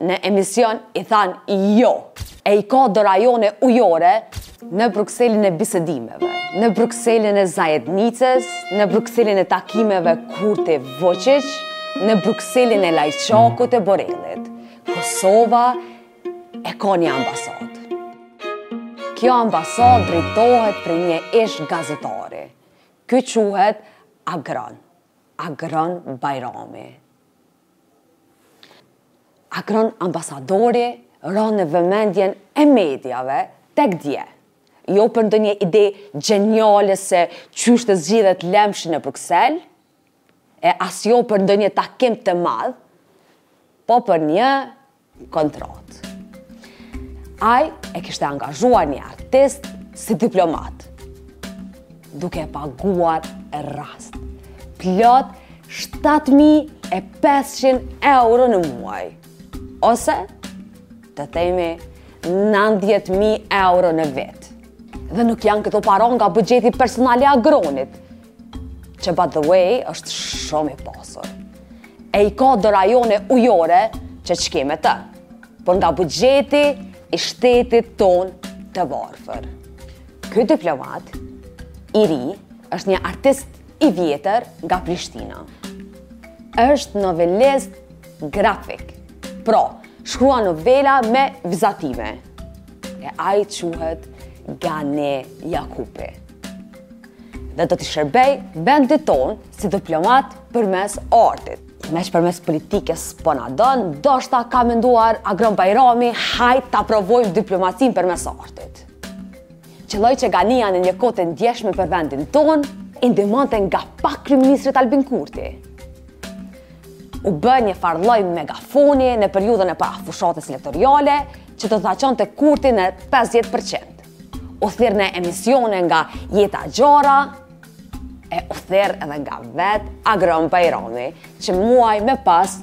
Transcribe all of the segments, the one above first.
në emision i thanë jo e i ka do rajone ujore në Brukselin e bisedimeve, në Brukselin e zajednicës, në Brukselin e takimeve Kurti Vuçiq, në Brukselin e Lajçakut e Borrellit. Kosova e ka një ambasadë. Kjo ambasadë drejtohet prej një ish gazetari. Ky quhet Agron. Agron Bajrami. Agron ambasadori ra në vëmendjen e mediave tek dje. Jo për ndonjë ide gjeniale se qysh të zgjidhet lëmshi në Bruksel, e as jo për ndonjë takim të madh, po për një kontratë. Ai e kishte angazhuar një artist si diplomat, duke e paguar rrafsh plot 7500 euro në muaj, ose të themi 90.000 euro në vit. Dhe nuk janë këto para nga buxheti personal i Agronit, Që by the way është shumë i pasur. E i ka do rajone ujore që çke me të. Por nga buxheti i shtetit tonë të varfër. Ky diplomat i ri është një artist i vjetër nga Prishtina. Është novelist grafik. Pra, shkruan novela me vizatime. E ai quhet Gani Jakupi. dhe do t'i shërbejë vendit tonë si diplomat përmes artit. Meqë përmes politikës po na dhemb, ndoshta ka menduar Agron Bajrami hajt ta provojmë diplomacinë përmes artit. Qëlloi që Gania në një kohë të ndjeshme për vendin tonë, i ndihmonte nga pak kryeministrit Albin Kurti. U bë një farë lloj megafoni në periudhën e parafushatës elektoriale që do ta çonte Kurtin në 50%. U thirr në emisione nga Jeta Xharra e u thirr edhe nga vetë Agron Bajrami, që muaj më pas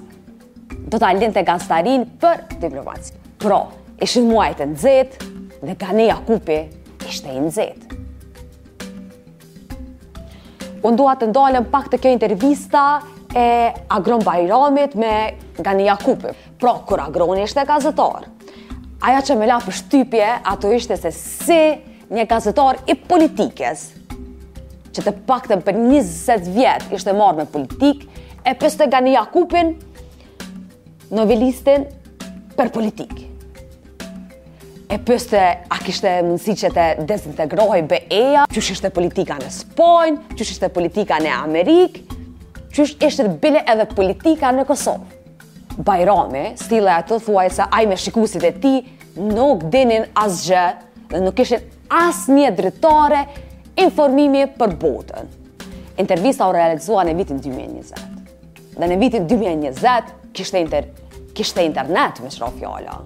do ta linte gazetarinë për diplomaci. Pra, ishin muaj të nxehtë dhe Gani Jakupi ishte i nxehtë. Unë dua të ndalem pak te kjo intervista e Agron Bajramit me Gani Jakupin. Pra, kur Agroni ishte gazetar, ajo që më la përshtypje atëherë ishte se si një gazetar i politikës, që të paktën për 20 vjet ishte marrë me politikë, e pyeste Gani Jakupin, novelistin për politikë. E pyeste, a kishte mundësi që të dezintegrohej BE-ja, qysh ishte politika në Spanjë, qysh ishte politika në Amerikë, qysh ishte bile edhe politika në Kosovë. Bajrami, sillej a thua se ai me shikuesit e tij, nuk dinin asgjë dhe nuk kishin as një dritare informimi për botën. Intervista u realizua në vitin 2020. Dhe në vitin 2020 kishte inter kishte internet me ç'ra fjala.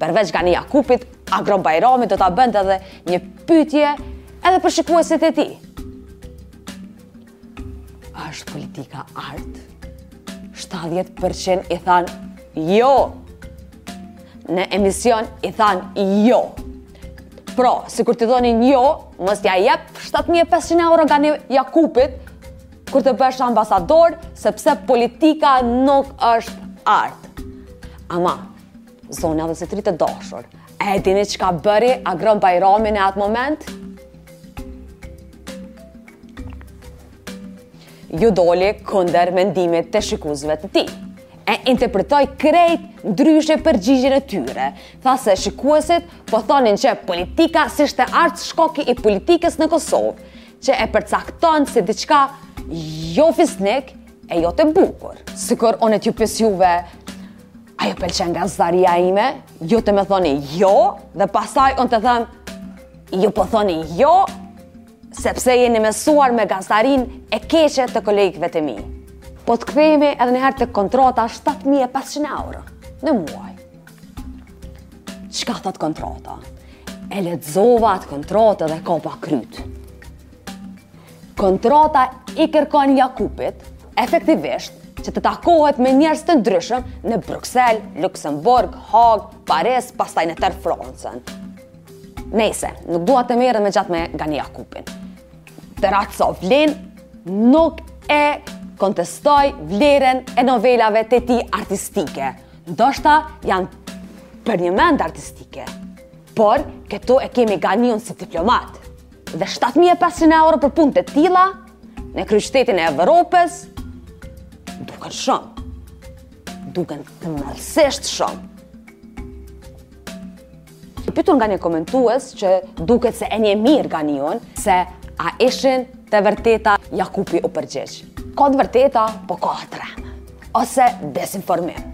Përveç Gani Jakupit, Agron Bajrami do ta bënte edhe një pyetje edhe për shikuesit e tij. A është politika art? 70% i thanë jo. Në emision i thanë jo. Pra, sikur t'i thonin jo, mos t'ia jep 7500 euro Gani Jakupit, Kur të bëhesh ambasador, sepse politika nuk është art. Ama, zonja dhe zotëri të dashur, e dini çka bëri Agron Bajrami në atë moment? Iu doli kundër mendimit të shikuesve të tij. E interpretoi krejt ndryshe përgjigjen e tyre. Tha se shikuesit po thonin që politika s'ishte art shkaku i politikës në Kosovë. që e përcakton si diçka jo fisnike e jo të bukur. Sikur unë t'ju pyes juve, a ju pëlqen gazetaria ime, ju të më thoni jo, dhe pastaj unë të them, ju po thoni jo, sepse jeni mësuar me gazetarinë e keqe të kolegëve të mi. Po të kthehemi edhe njëherë te kontrata 7.500 euro në muaj. Çka thotë kontrata? E lexova atë kontratë dhe kapa kryet. Kontrata i kërkon Jakupit, efektivisht, që të takohet me njerëz të ndryshëm në Bruxelles, Luxemburg, Hagë, Paris, pastaj në tërë Francën. Nejse, nuk dua të merrem më gjatë me Gani Jakupin. Terrat sa vlen, nuk e kontestoj vlerën e novelave të tij artistike, Ndoshta janë përnjëmend artistike, por këtu e kemi Ganiun si diplomat. Dhe 7.500 euro për punë të tilla, në kryeqytetin e Evropës, duken shumë. Duken tmerrësisht shumë. I pyetur nga një komentues që duket se e njeh mirë Ganiun, se a ishin të vërteta Jakupi u përgjigj. Ka të vërteta, po ka edhe të rreme. Ose desinformim.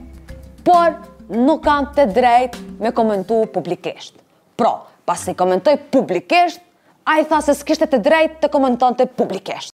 Por, nuk kam të drejtë me komentu publikisht. Pra, pasi komentoi publikisht, ai tha se s'kishte të drejtë të komentonte publikisht.